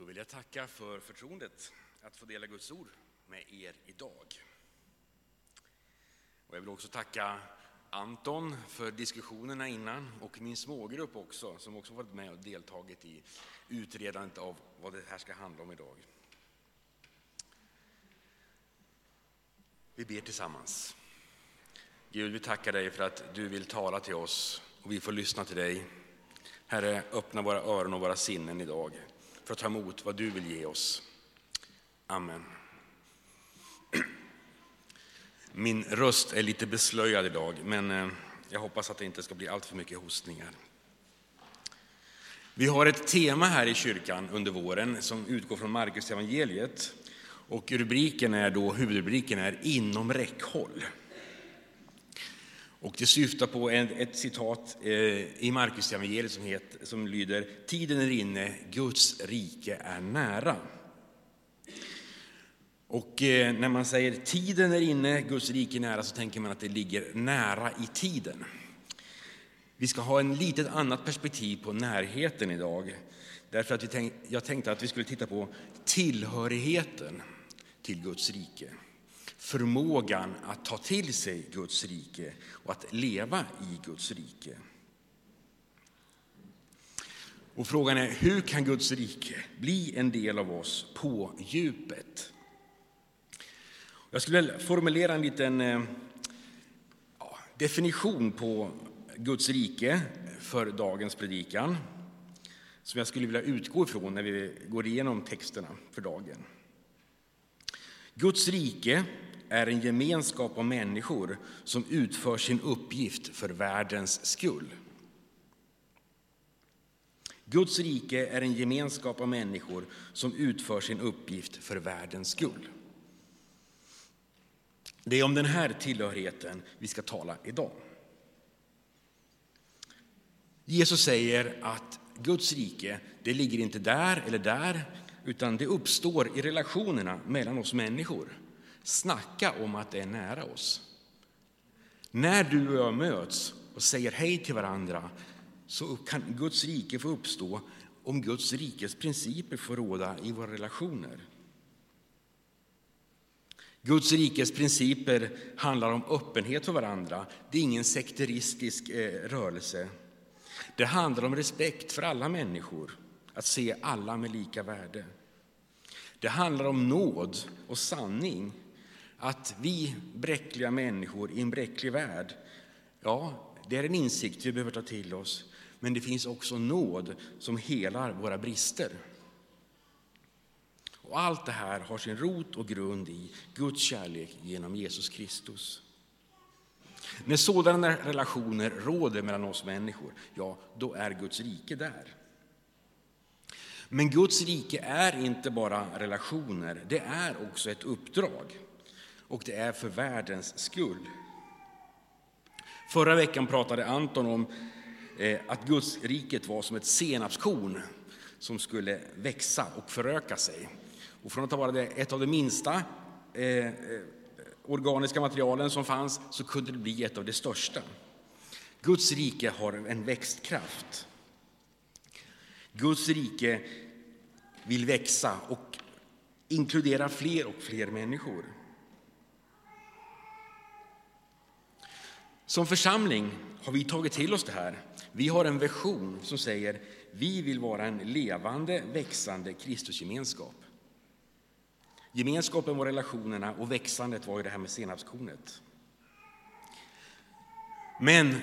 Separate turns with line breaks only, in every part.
Då vill jag tacka för förtroendet att få dela Guds ord med er idag. Och jag vill också tacka Anton för diskussionerna innan och min smågrupp också, som också varit med och deltagit i utredandet av vad det här ska handla om idag. Vi ber tillsammans. Gud, vi tackar dig för att du vill tala till oss och vi får lyssna till dig. Herre, öppna våra öron och våra sinnen idag för att ta emot vad du vill ge oss. Amen. Min röst är lite beslöjad idag, men eh, jag hoppas att det inte ska bli allt för mycket hostningar. Vi har ett tema här i kyrkan under våren som utgår från Markus evangeliet och rubriken är då, huvudrubriken är Inom räckhåll. Och det syftar på ett citat eh, i Markus evangeliet som, som lyder Tiden är inne, Guds rike är nära. Och eh, när man säger tiden är inne, Guds rike är nära, så tänker man att det ligger nära i tiden. Vi ska ha en litet annat perspektiv på närheten idag. Därför att tänk, jag tänkte att vi skulle titta på tillhörigheten till Guds rike. Förmågan att ta till sig Guds rike och att leva i Guds rike. Och frågan är, hur kan Guds rike bli en del av oss på djupet? Jag skulle formulera en liten eh, ja, definition på Guds rike för dagens predikan som jag skulle vilja utgå ifrån när vi går igenom texterna för dagen. Guds rike är en gemenskap av människor som utför sin uppgift för världens skull. Guds rike är en gemenskap av människor som utför sin uppgift för världens skull. Det är om den här tillhörigheten vi ska tala idag. Jesus säger att Guds rike, det ligger inte där eller där, utan det uppstår i relationerna mellan oss människor. Snacka om att det är nära oss. När du och jag möts och säger hej till varandra så kan Guds rike få uppstå om Guds rikes principer får råda i våra relationer. Guds rikes principer handlar om öppenhet för varandra. Det är ingen sekteristisk eh, rörelse. Det handlar om respekt för alla människor, att se alla med lika värde. Det handlar om nåd och sanning, att vi bräckliga människor i en bräcklig värld, ja, det är en insikt vi behöver ta till oss, men det finns också nåd som helar våra brister. Och allt det här har sin rot och grund i Guds kärlek genom Jesus Kristus. När sådana relationer råder mellan oss människor, ja, då är Guds rike där. Men Guds rike är inte bara relationer, det är också ett uppdrag. Och det är för världens skull. Förra veckan pratade Anton om eh, att Guds riket var som ett senapskorn som skulle växa och föröka sig. Och från att ha varit ett av de minsta eh, organiska materialen som fanns så kunde det bli ett av de största. Guds rike har en växtkraft. Guds rike vill växa och inkludera fler och fler människor. Som församling har vi tagit till oss det här. Vi har en vision som säger vi vill vara en levande, växande Kristusgemenskap. Gemenskapen var relationerna och växandet var ju det här med senapskornet. Men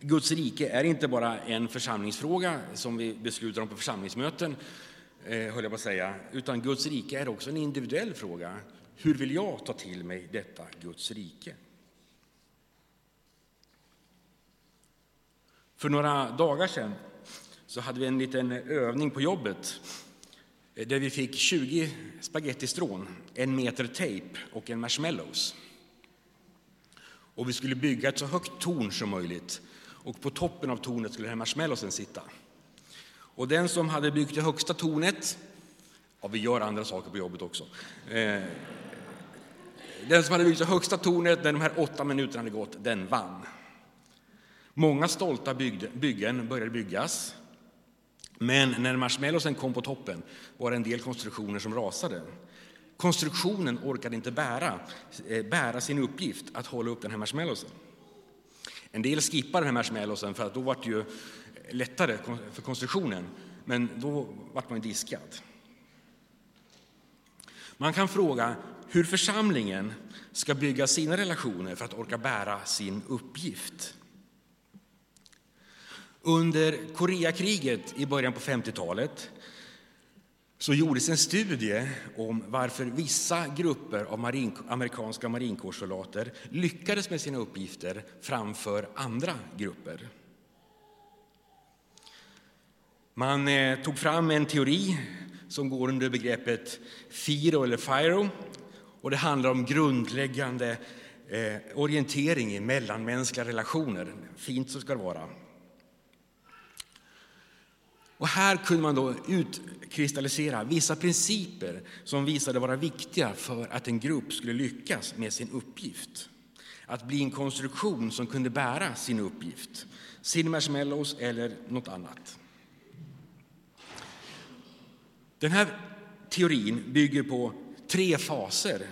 Guds rike är inte bara en församlingsfråga som vi beslutar om på församlingsmöten, eh, höll jag på att säga, utan Guds rike är också en individuell fråga. Hur vill jag ta till mig detta Guds rike? För några dagar sedan så hade vi en liten övning på jobbet eh, där vi fick 20 spagettistrån, en meter tejp och en marshmallows. Och vi skulle bygga ett så högt torn som möjligt och på toppen av tornet skulle den här marshmallowsen sitta. Och den som hade byggt det högsta tornet, ja vi gör andra saker på jobbet också, eh, den som hade byggt det högsta tornet när de här åtta minuterna hade gått, den vann. Många stolta byggen började byggas Men när marshmallowsen kom på toppen var det en del konstruktioner som rasade. Konstruktionen orkade inte bära, eh, bära sin uppgift att hålla upp den här marshmallowsen. En del skippade den här marshmallowsen för att då var det ju lättare för konstruktionen, men då vart man diskad. Man kan fråga hur församlingen ska bygga sina relationer för att orka bära sin uppgift. Under Koreakriget i början på 50-talet så gjordes en studie om varför vissa grupper av marin, amerikanska marinkårssoldater lyckades med sina uppgifter framför andra grupper. Man eh, tog fram en teori som går under begreppet FIRO eller FIRO. Och det handlar om grundläggande eh, orientering i mellanmänskliga relationer. Fint så ska det vara. Och här kunde man då utkristallisera vissa principer som visade vara viktiga för att en grupp skulle lyckas med sin uppgift. Att bli en konstruktion som kunde bära sin uppgift, sin marshmallows eller något annat. Den här teorin bygger på tre faser.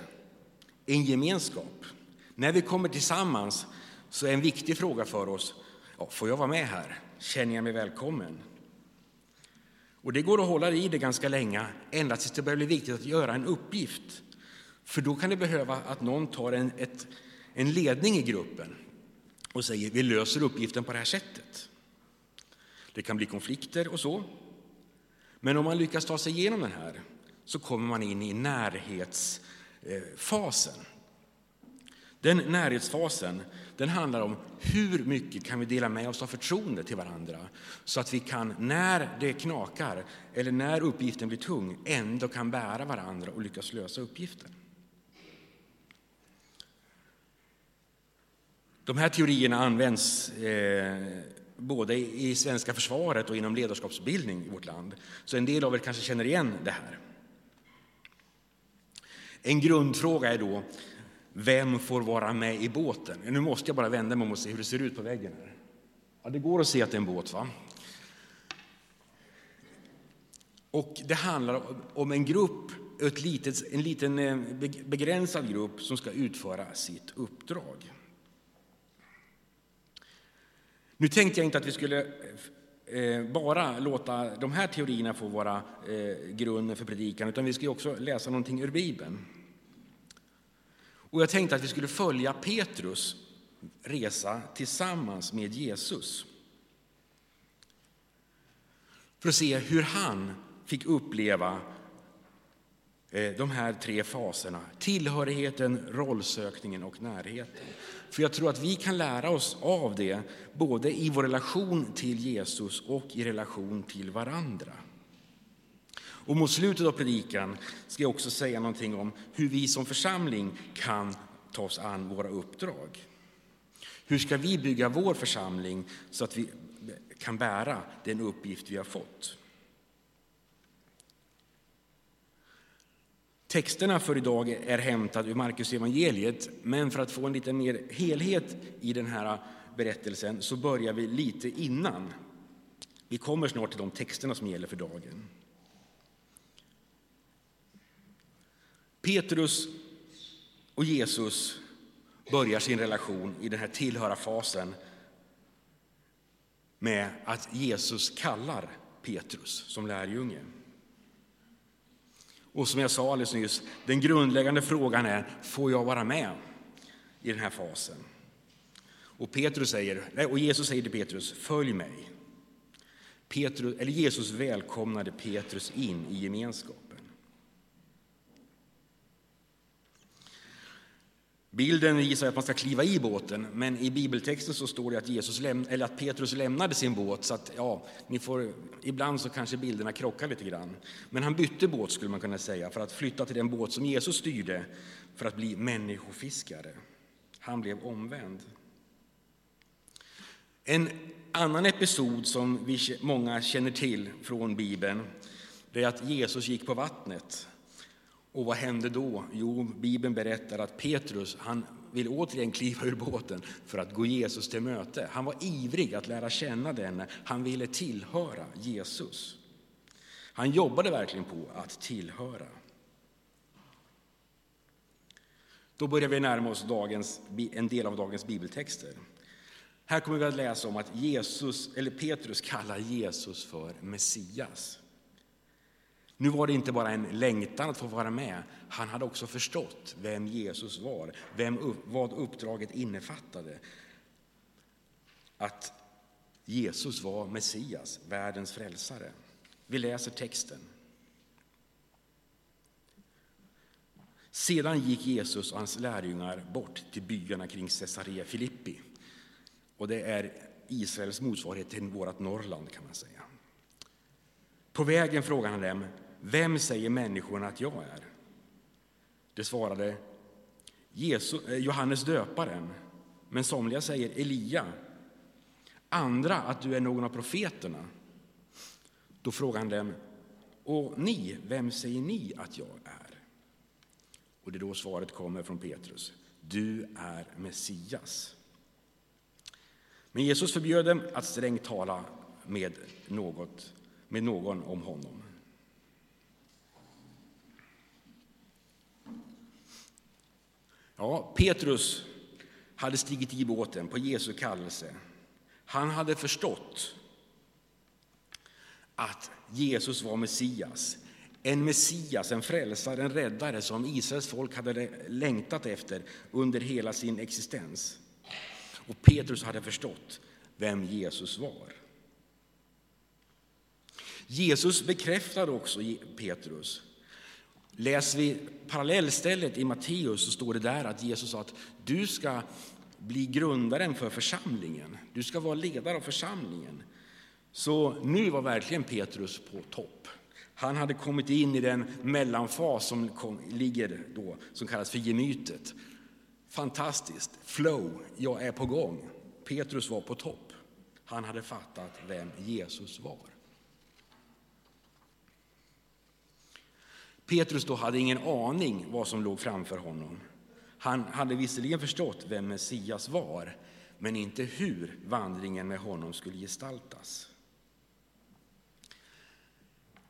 En gemenskap. När vi kommer tillsammans så är en viktig fråga för oss, ja, får jag vara med här? Känner jag mig välkommen? Och det går att hålla i det ganska länge, ända tills det börjar bli viktigt att göra en uppgift. För då kan det behöva att någon tar en, ett, en ledning i gruppen och säger vi löser uppgiften på det här sättet. Det kan bli konflikter och så. Men om man lyckas ta sig igenom den här så kommer man in i närhetsfasen. Den närhetsfasen den handlar om hur mycket kan vi dela med oss av förtroende till varandra så att vi kan, när det knakar eller när uppgiften blir tung, ändå kan bära varandra och lyckas lösa uppgiften. De här teorierna används eh, både i svenska försvaret och inom ledarskapsbildning i vårt land. Så en del av er kanske känner igen det här. En grundfråga är då, vem får vara med i båten? Nu måste jag bara vända mig om och se hur det ser ut på väggen. Här. Ja, det går att se att det är en båt. va? Och det handlar om en grupp, ett litet, en liten eh, begränsad grupp som ska utföra sitt uppdrag. Nu tänkte jag inte att vi skulle eh, eh, bara låta de här teorierna få vara grunden för predikan, utan vi ska också läsa någonting ur Bibeln. Och jag tänkte att vi skulle följa Petrus resa tillsammans med Jesus. För att se hur han fick uppleva eh, de här tre faserna. Tillhörigheten, rollsökningen och närheten. För jag tror att vi kan lära oss av det, både i vår relation till Jesus och i relation till varandra. Och mot slutet av predikan ska jag också säga någonting om hur vi som församling kan ta oss an våra uppdrag. Hur ska vi bygga vår församling så att vi kan bära den uppgift vi har fått? Texterna för idag är hämtade ur Markus evangeliet, men för att få en lite mer helhet i den här berättelsen så börjar vi lite innan. Vi kommer snart till de texterna som gäller för dagen. Petrus och Jesus börjar sin relation i den här tillhöra-fasen med att Jesus kallar Petrus som lärjunge. Och som jag sa alldeles nyss, den grundläggande frågan är, får jag vara med i den här fasen? Och, Petrus säger, och Jesus säger till Petrus, följ mig. Petrus, eller Jesus välkomnade Petrus in i gemenskap. Bilden visar att man ska kliva i båten, men i bibeltexten så står det att, Jesus läm eller att Petrus lämnade sin båt. Så att, ja, ni får, ibland så kanske bilderna krockar lite grann. Men han bytte båt skulle man kunna säga för att flytta till den båt som Jesus styrde för att bli människofiskare. Han blev omvänd. En annan episod som vi många känner till från Bibeln det är att Jesus gick på vattnet och vad hände då? Jo, Bibeln berättar att Petrus han vill återigen kliva ur båten för att gå Jesus till möte. Han var ivrig att lära känna denne. Han ville tillhöra Jesus. Han jobbade verkligen på att tillhöra. Då börjar vi närma oss dagens, en del av dagens bibeltexter. Här kommer vi att läsa om att Jesus, eller Petrus kallar Jesus för Messias. Nu var det inte bara en längtan att få vara med, han hade också förstått vem Jesus var, vem, vad uppdraget innefattade. Att Jesus var Messias, världens frälsare. Vi läser texten. Sedan gick Jesus och hans lärjungar bort till byarna kring Caesarea Filippi. Och det är Israels motsvarighet till vårt Norrland kan man säga. På vägen frågade han dem, vem säger människorna att jag är? Det svarade Jesus, eh, Johannes döparen, men somliga säger Elia, andra att du är någon av profeterna. Då frågade han dem, och ni, vem säger ni att jag är? Och det är då svaret kommer från Petrus, du är Messias. Men Jesus förbjöd dem att strängt tala med, något, med någon om honom. Ja, Petrus hade stigit i båten på Jesu kallelse. Han hade förstått att Jesus var Messias. En Messias, en frälsare, en räddare som Israels folk hade längtat efter under hela sin existens. Och Petrus hade förstått vem Jesus var. Jesus bekräftade också Petrus Läser vi parallellstället i Matteus så står det där att Jesus sa att du ska bli grundaren för församlingen. Du ska vara ledare av församlingen. Så nu var verkligen Petrus på topp. Han hade kommit in i den mellanfas som kom, ligger då, som kallas för gemytet. Fantastiskt, flow, jag är på gång. Petrus var på topp. Han hade fattat vem Jesus var. Petrus då hade ingen aning vad som låg framför honom. Han hade visserligen förstått vem Messias var, men inte hur vandringen med honom skulle gestaltas.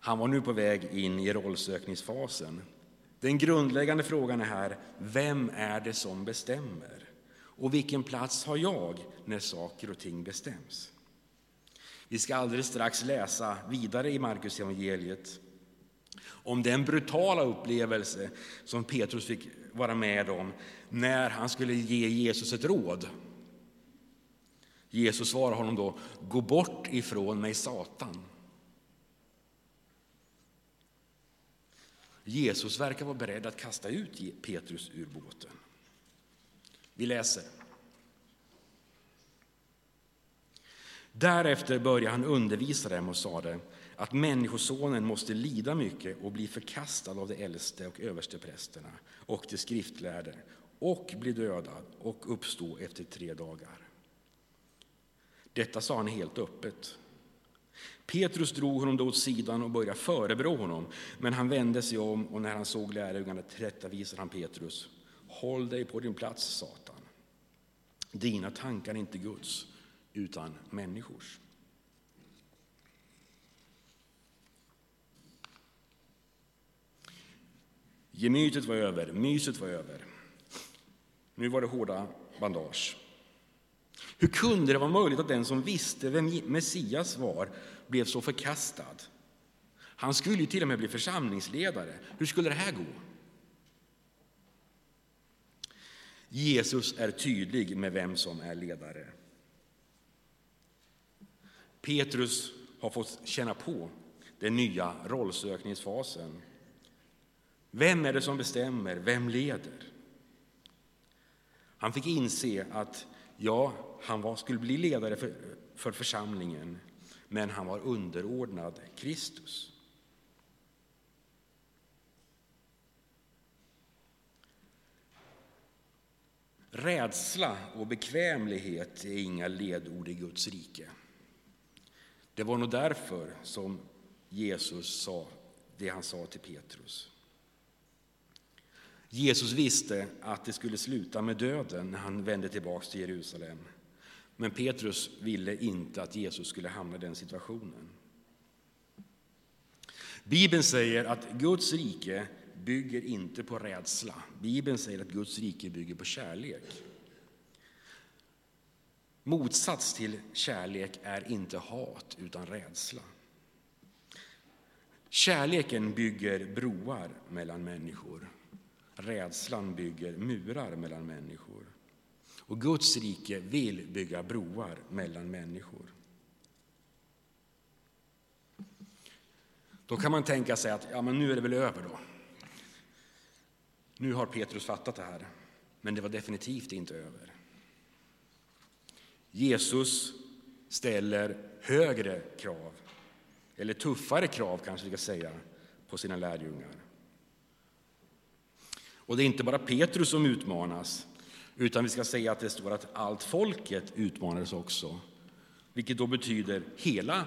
Han var nu på väg in i rollsökningsfasen. Den grundläggande frågan är här, vem är det som bestämmer? Och vilken plats har jag när saker och ting bestäms? Vi ska alldeles strax läsa vidare i Markus evangeliet om den brutala upplevelse som Petrus fick vara med om när han skulle ge Jesus ett råd. Jesus svarar honom då, gå bort ifrån mig Satan. Jesus verkar vara beredd att kasta ut Petrus ur båten. Vi läser. Därefter började han undervisa dem och sade att Människosonen måste lida mycket och bli förkastad av de äldste och översteprästerna och de skriftlärde och bli dödad och uppstå efter tre dagar. Detta sa han helt öppet. Petrus drog honom då åt sidan och började förebrå honom, men han vände sig om och när han såg lärjungarna tillrättavisade han Petrus. Håll dig på din plats, Satan. Dina tankar är inte Guds, utan människors. Gemytet var över, myset var över. Nu var det hårda bandage. Hur kunde det vara möjligt att den som visste vem Messias var blev så förkastad? Han skulle ju till och med bli församlingsledare. Hur skulle det här gå? Jesus är tydlig med vem som är ledare. Petrus har fått känna på den nya rollsökningsfasen. Vem är det som bestämmer? Vem leder? Han fick inse att ja, han var, skulle bli ledare för, för församlingen, men han var underordnad Kristus. Rädsla och bekvämlighet är inga ledord i Guds rike. Det var nog därför som Jesus sa det han sa till Petrus. Jesus visste att det skulle sluta med döden när han vände tillbaka till Jerusalem. Men Petrus ville inte att Jesus skulle hamna i den situationen. Bibeln säger att Guds rike bygger inte på rädsla. Bibeln säger att Guds rike bygger på kärlek. Motsats till kärlek är inte hat, utan rädsla. Kärleken bygger broar mellan människor. Rädslan bygger murar mellan människor. Och Guds rike vill bygga broar mellan människor. Då kan man tänka sig att ja, men nu är det väl över då. Nu har Petrus fattat det här, men det var definitivt inte över. Jesus ställer högre krav, eller tuffare krav kanske vi ska säga, på sina lärjungar. Och det är inte bara Petrus som utmanas, utan vi ska säga att det står att allt folket utmanades också. Vilket då betyder hela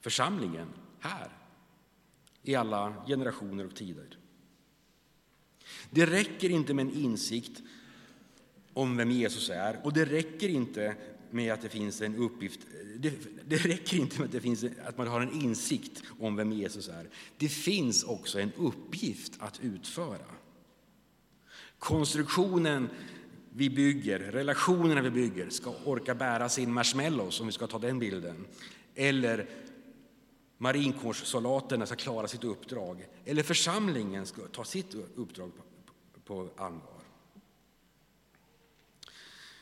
församlingen här, i alla generationer och tider. Det räcker inte med en insikt om vem Jesus är och det räcker inte med att det finns en uppgift. Det, det räcker inte med att, det finns, att man har en insikt om vem Jesus är. Det finns också en uppgift att utföra. Konstruktionen vi bygger, relationerna vi bygger, ska orka bära sin marshmallows, om vi ska ta den bilden. Eller marinkårssoldaterna ska klara sitt uppdrag. Eller församlingen ska ta sitt uppdrag på allvar.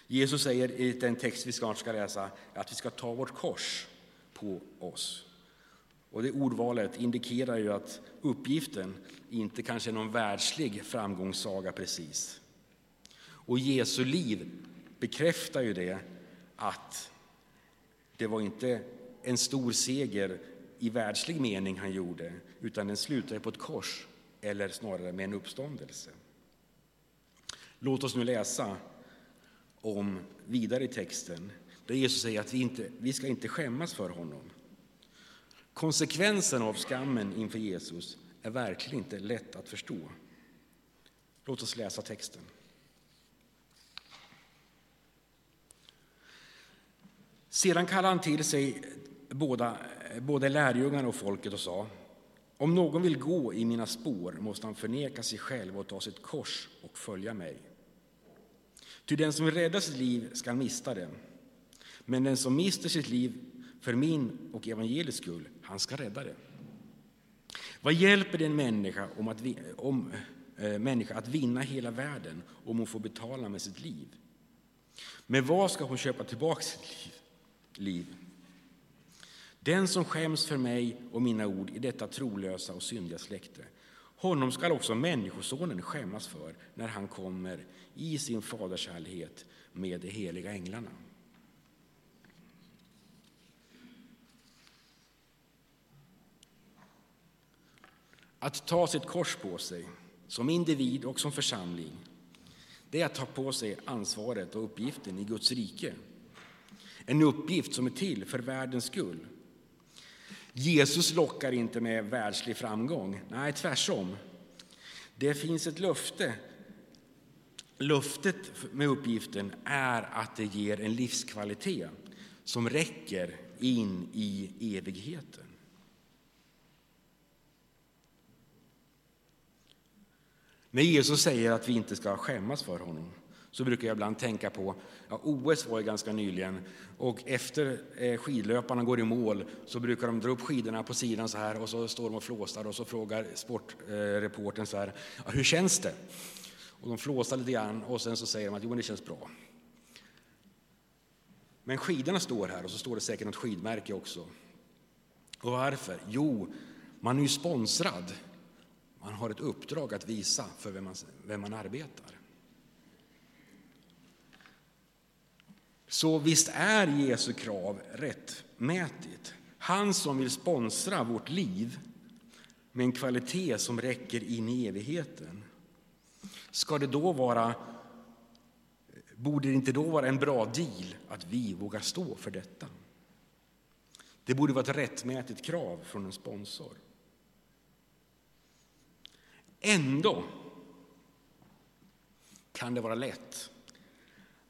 Jesus säger i den text vi snart ska läsa att vi ska ta vårt kors på oss. Och det ordvalet indikerar ju att uppgiften inte kanske är någon världslig framgångssaga precis. Och Jesu liv bekräftar ju det att det var inte en stor seger i världslig mening han gjorde, utan den slutade på ett kors, eller snarare med en uppståndelse. Låt oss nu läsa om vidare i texten, där Jesus säger att vi inte vi ska inte skämmas för honom. Konsekvensen av skammen inför Jesus är verkligen inte lätt att förstå. Låt oss läsa texten. Sedan kallade han till sig båda, både lärjungarna och folket och sa om någon vill gå i mina spår måste han förneka sig själv och ta sitt kors och följa mig. Ty den som vill rädda sitt liv skall mista det, men den som mister sitt liv för min och evangeliets skull, han ska rädda det. Vad hjälper det en människa, om att, om, eh, människa att vinna hela världen om hon får betala med sitt liv? Men vad ska hon köpa tillbaka sitt liv? liv? Den som skäms för mig och mina ord i detta trolösa och syndiga släkte, honom skall också Människosonen skämmas för när han kommer i sin faderskärlighet med de heliga änglarna. Att ta sitt kors på sig, som individ och som församling, det är att ta på sig ansvaret och uppgiften i Guds rike. En uppgift som är till för världens skull. Jesus lockar inte med världslig framgång. Nej, tvärtom. Det finns ett löfte. Löftet med uppgiften är att det ger en livskvalitet som räcker in i evigheten. När Jesus säger att vi inte ska skämmas för honom så brukar jag ibland tänka på, ja, OS var ju ganska nyligen och efter eh, skidlöparna går i mål så brukar de dra upp skidorna på sidan så här och så står de och flåsar och så frågar sportreporten eh, så här, ja, hur känns det? Och de flåsar lite grann och sen så säger de att jo, det känns bra. Men skidorna står här och så står det säkert något skidmärke också. Och varför? Jo, man är ju sponsrad man har ett uppdrag att visa för vem man, vem man arbetar. Så visst är Jesu krav rättmätigt. Han som vill sponsra vårt liv med en kvalitet som räcker in i evigheten. Ska det då vara, borde det inte då vara en bra deal att vi vågar stå för detta? Det borde vara ett rättmätigt krav från en sponsor. Ändå kan det vara lätt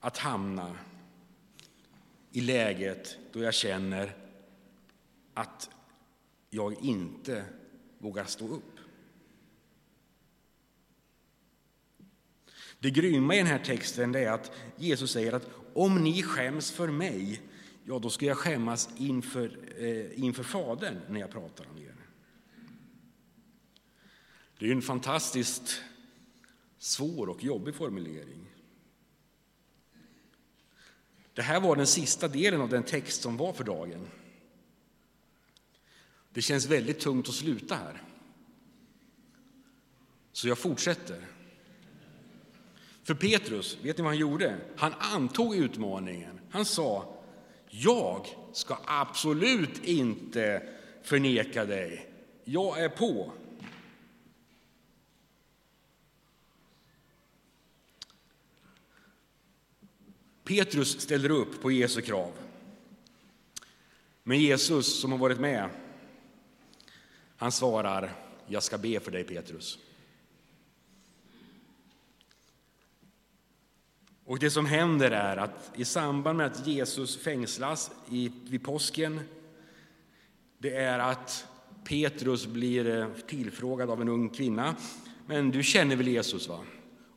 att hamna i läget då jag känner att jag inte vågar stå upp. Det grymma i den här texten är att Jesus säger att om ni skäms för mig, ja då ska jag skämmas inför, eh, inför Fadern när jag pratar om er. Det är en fantastiskt svår och jobbig formulering. Det här var den sista delen av den text som var för dagen. Det känns väldigt tungt att sluta här. Så jag fortsätter. För Petrus, vet ni vad han gjorde? Han antog utmaningen. Han sa, jag ska absolut inte förneka dig. Jag är på. Petrus ställer upp på Jesu krav. Men Jesus, som har varit med, han svarar, jag ska be för dig Petrus. Och det som händer är att i samband med att Jesus fängslas i, vid påsken, det är att Petrus blir eh, tillfrågad av en ung kvinna. Men du känner väl Jesus? va?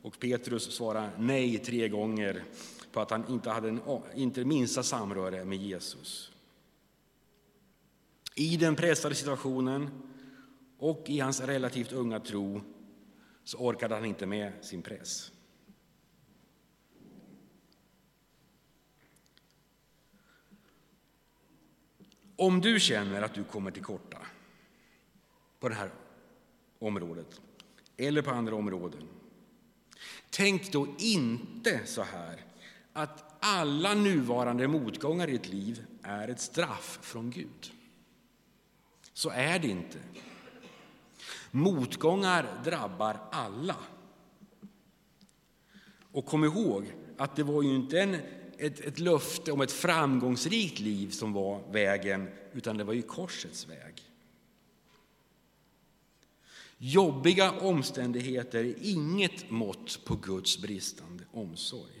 Och Petrus svarar nej tre gånger på att han inte hade en, inte minsta samröre med Jesus. I den pressade situationen och i hans relativt unga tro så orkade han inte med sin press. Om du känner att du kommer till korta på det här området eller på andra områden, tänk då inte så här att alla nuvarande motgångar i ditt liv är ett straff från Gud. Så är det inte. Motgångar drabbar alla. Och kom ihåg att det var ju inte en, ett, ett löfte om ett framgångsrikt liv som var vägen, utan det var ju korsets väg. Jobbiga omständigheter är inget mått på Guds bristande omsorg.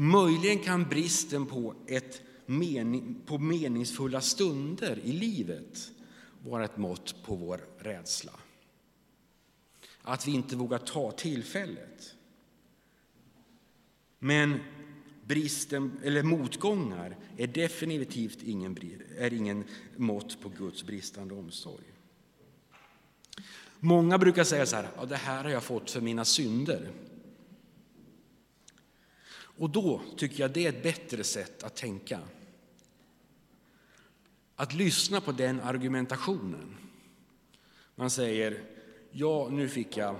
Möjligen kan bristen på, ett mening, på meningsfulla stunder i livet vara ett mått på vår rädsla. Att vi inte vågar ta tillfället. Men bristen, eller motgångar är definitivt ingen, är ingen mått på Guds bristande omsorg. Många brukar säga så här, ja, det här har jag fått för mina synder. Och då tycker jag det är ett bättre sätt att tänka. Att lyssna på den argumentationen. Man säger, ja nu fick jag,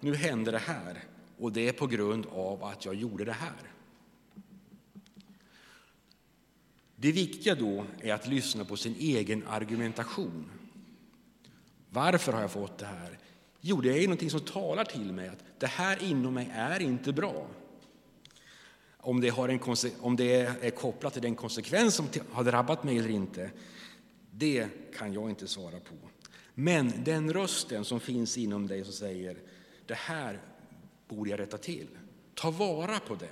nu hände det här och det är på grund av att jag gjorde det här. Det viktiga då är att lyssna på sin egen argumentation. Varför har jag fått det här? Jo, det är någonting som talar till mig att det här inom mig är inte bra. Om det, har en, om det är kopplat till den konsekvens som har drabbat mig eller inte, det kan jag inte svara på. Men den rösten som finns inom dig som säger det här borde jag rätta till. Ta vara på den.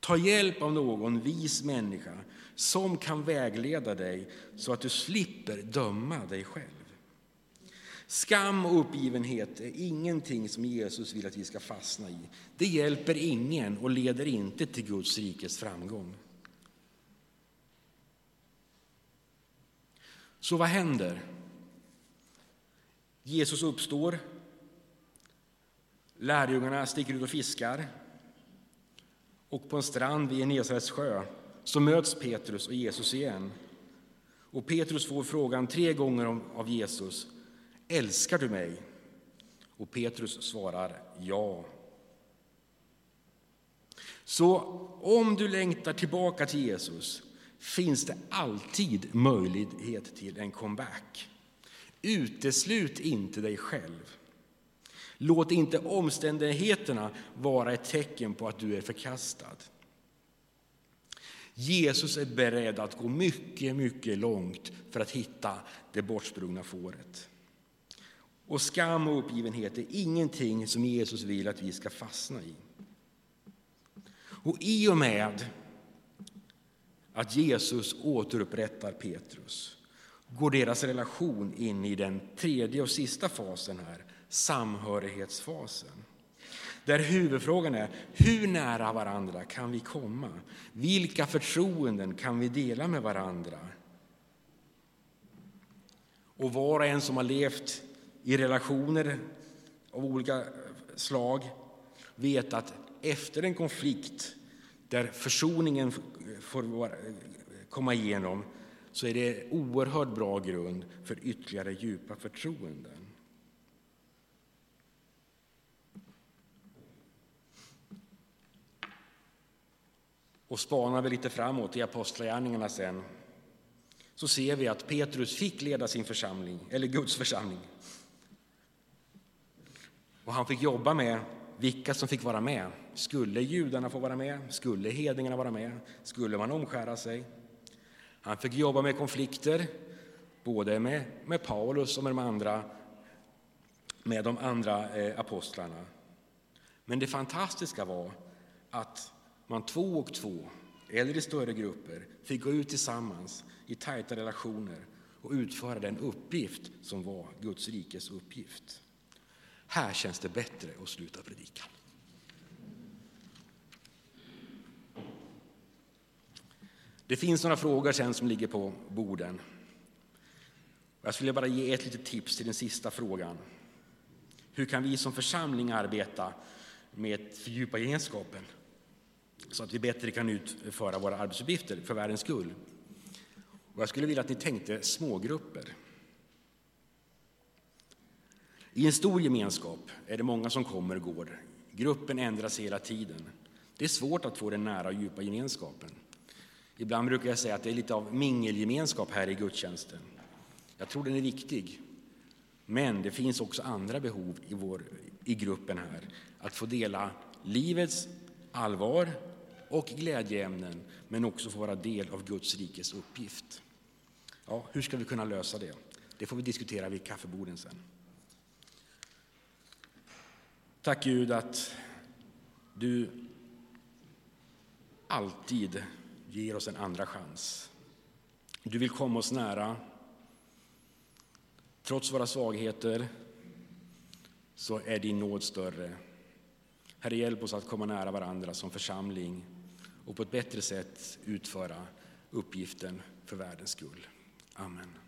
Ta hjälp av någon vis människa som kan vägleda dig så att du slipper döma dig själv. Skam och uppgivenhet är ingenting som Jesus vill att vi ska fastna i. Det hjälper ingen och leder inte till Guds rikes framgång. Så vad händer? Jesus uppstår. Lärjungarna sticker ut och fiskar. Och på en strand vid Genesarets sjö så möts Petrus och Jesus igen. Och Petrus får frågan tre gånger av Jesus Älskar du mig? Och Petrus svarar ja. Så om du längtar tillbaka till Jesus finns det alltid möjlighet till en comeback. Uteslut inte dig själv. Låt inte omständigheterna vara ett tecken på att du är förkastad. Jesus är beredd att gå mycket, mycket långt för att hitta det bortsprungna fåret. Och skam och uppgivenhet är ingenting som Jesus vill att vi ska fastna i. Och i och med att Jesus återupprättar Petrus går deras relation in i den tredje och sista fasen här, samhörighetsfasen. Där huvudfrågan är hur nära varandra kan vi komma? Vilka förtroenden kan vi dela med varandra? Och var och en som har levt i relationer av olika slag vet att efter en konflikt där försoningen får komma igenom så är det oerhört bra grund för ytterligare djupa förtroenden. Och spanar vi lite framåt i Apostlagärningarna sen så ser vi att Petrus fick leda sin församling, eller Guds församling. Och han fick jobba med vilka som fick vara med. Skulle judarna få vara med? Skulle hedningarna vara med? Skulle man omskära sig? Han fick jobba med konflikter, både med, med Paulus och med de andra, med de andra eh, apostlarna. Men det fantastiska var att man två och två, eller i större grupper, fick gå ut tillsammans i tajta relationer och utföra den uppgift som var Guds rikes uppgift. Här känns det bättre att sluta predika. Det finns några frågor sen som ligger på borden. Jag skulle bara ge ett litet tips till den sista frågan. Hur kan vi som församling arbeta med att fördjupa gemenskapen så att vi bättre kan utföra våra arbetsuppgifter för världens skull? Och jag skulle vilja att ni tänkte smågrupper. I en stor gemenskap är det många som kommer och går. Gruppen ändras hela tiden. Det är svårt att få den nära och djupa gemenskapen. Ibland brukar jag säga att det är lite av mingelgemenskap här i gudstjänsten. Jag tror den är viktig. Men det finns också andra behov i, vår, i gruppen här. Att få dela livets allvar och glädjeämnen, men också få vara del av Guds rikes uppgift. Ja, hur ska vi kunna lösa det? Det får vi diskutera vid kaffeborden sen. Tack Gud att du alltid ger oss en andra chans. Du vill komma oss nära. Trots våra svagheter så är din nåd större. Herre, hjälp oss att komma nära varandra som församling och på ett bättre sätt utföra uppgiften för världens skull. Amen.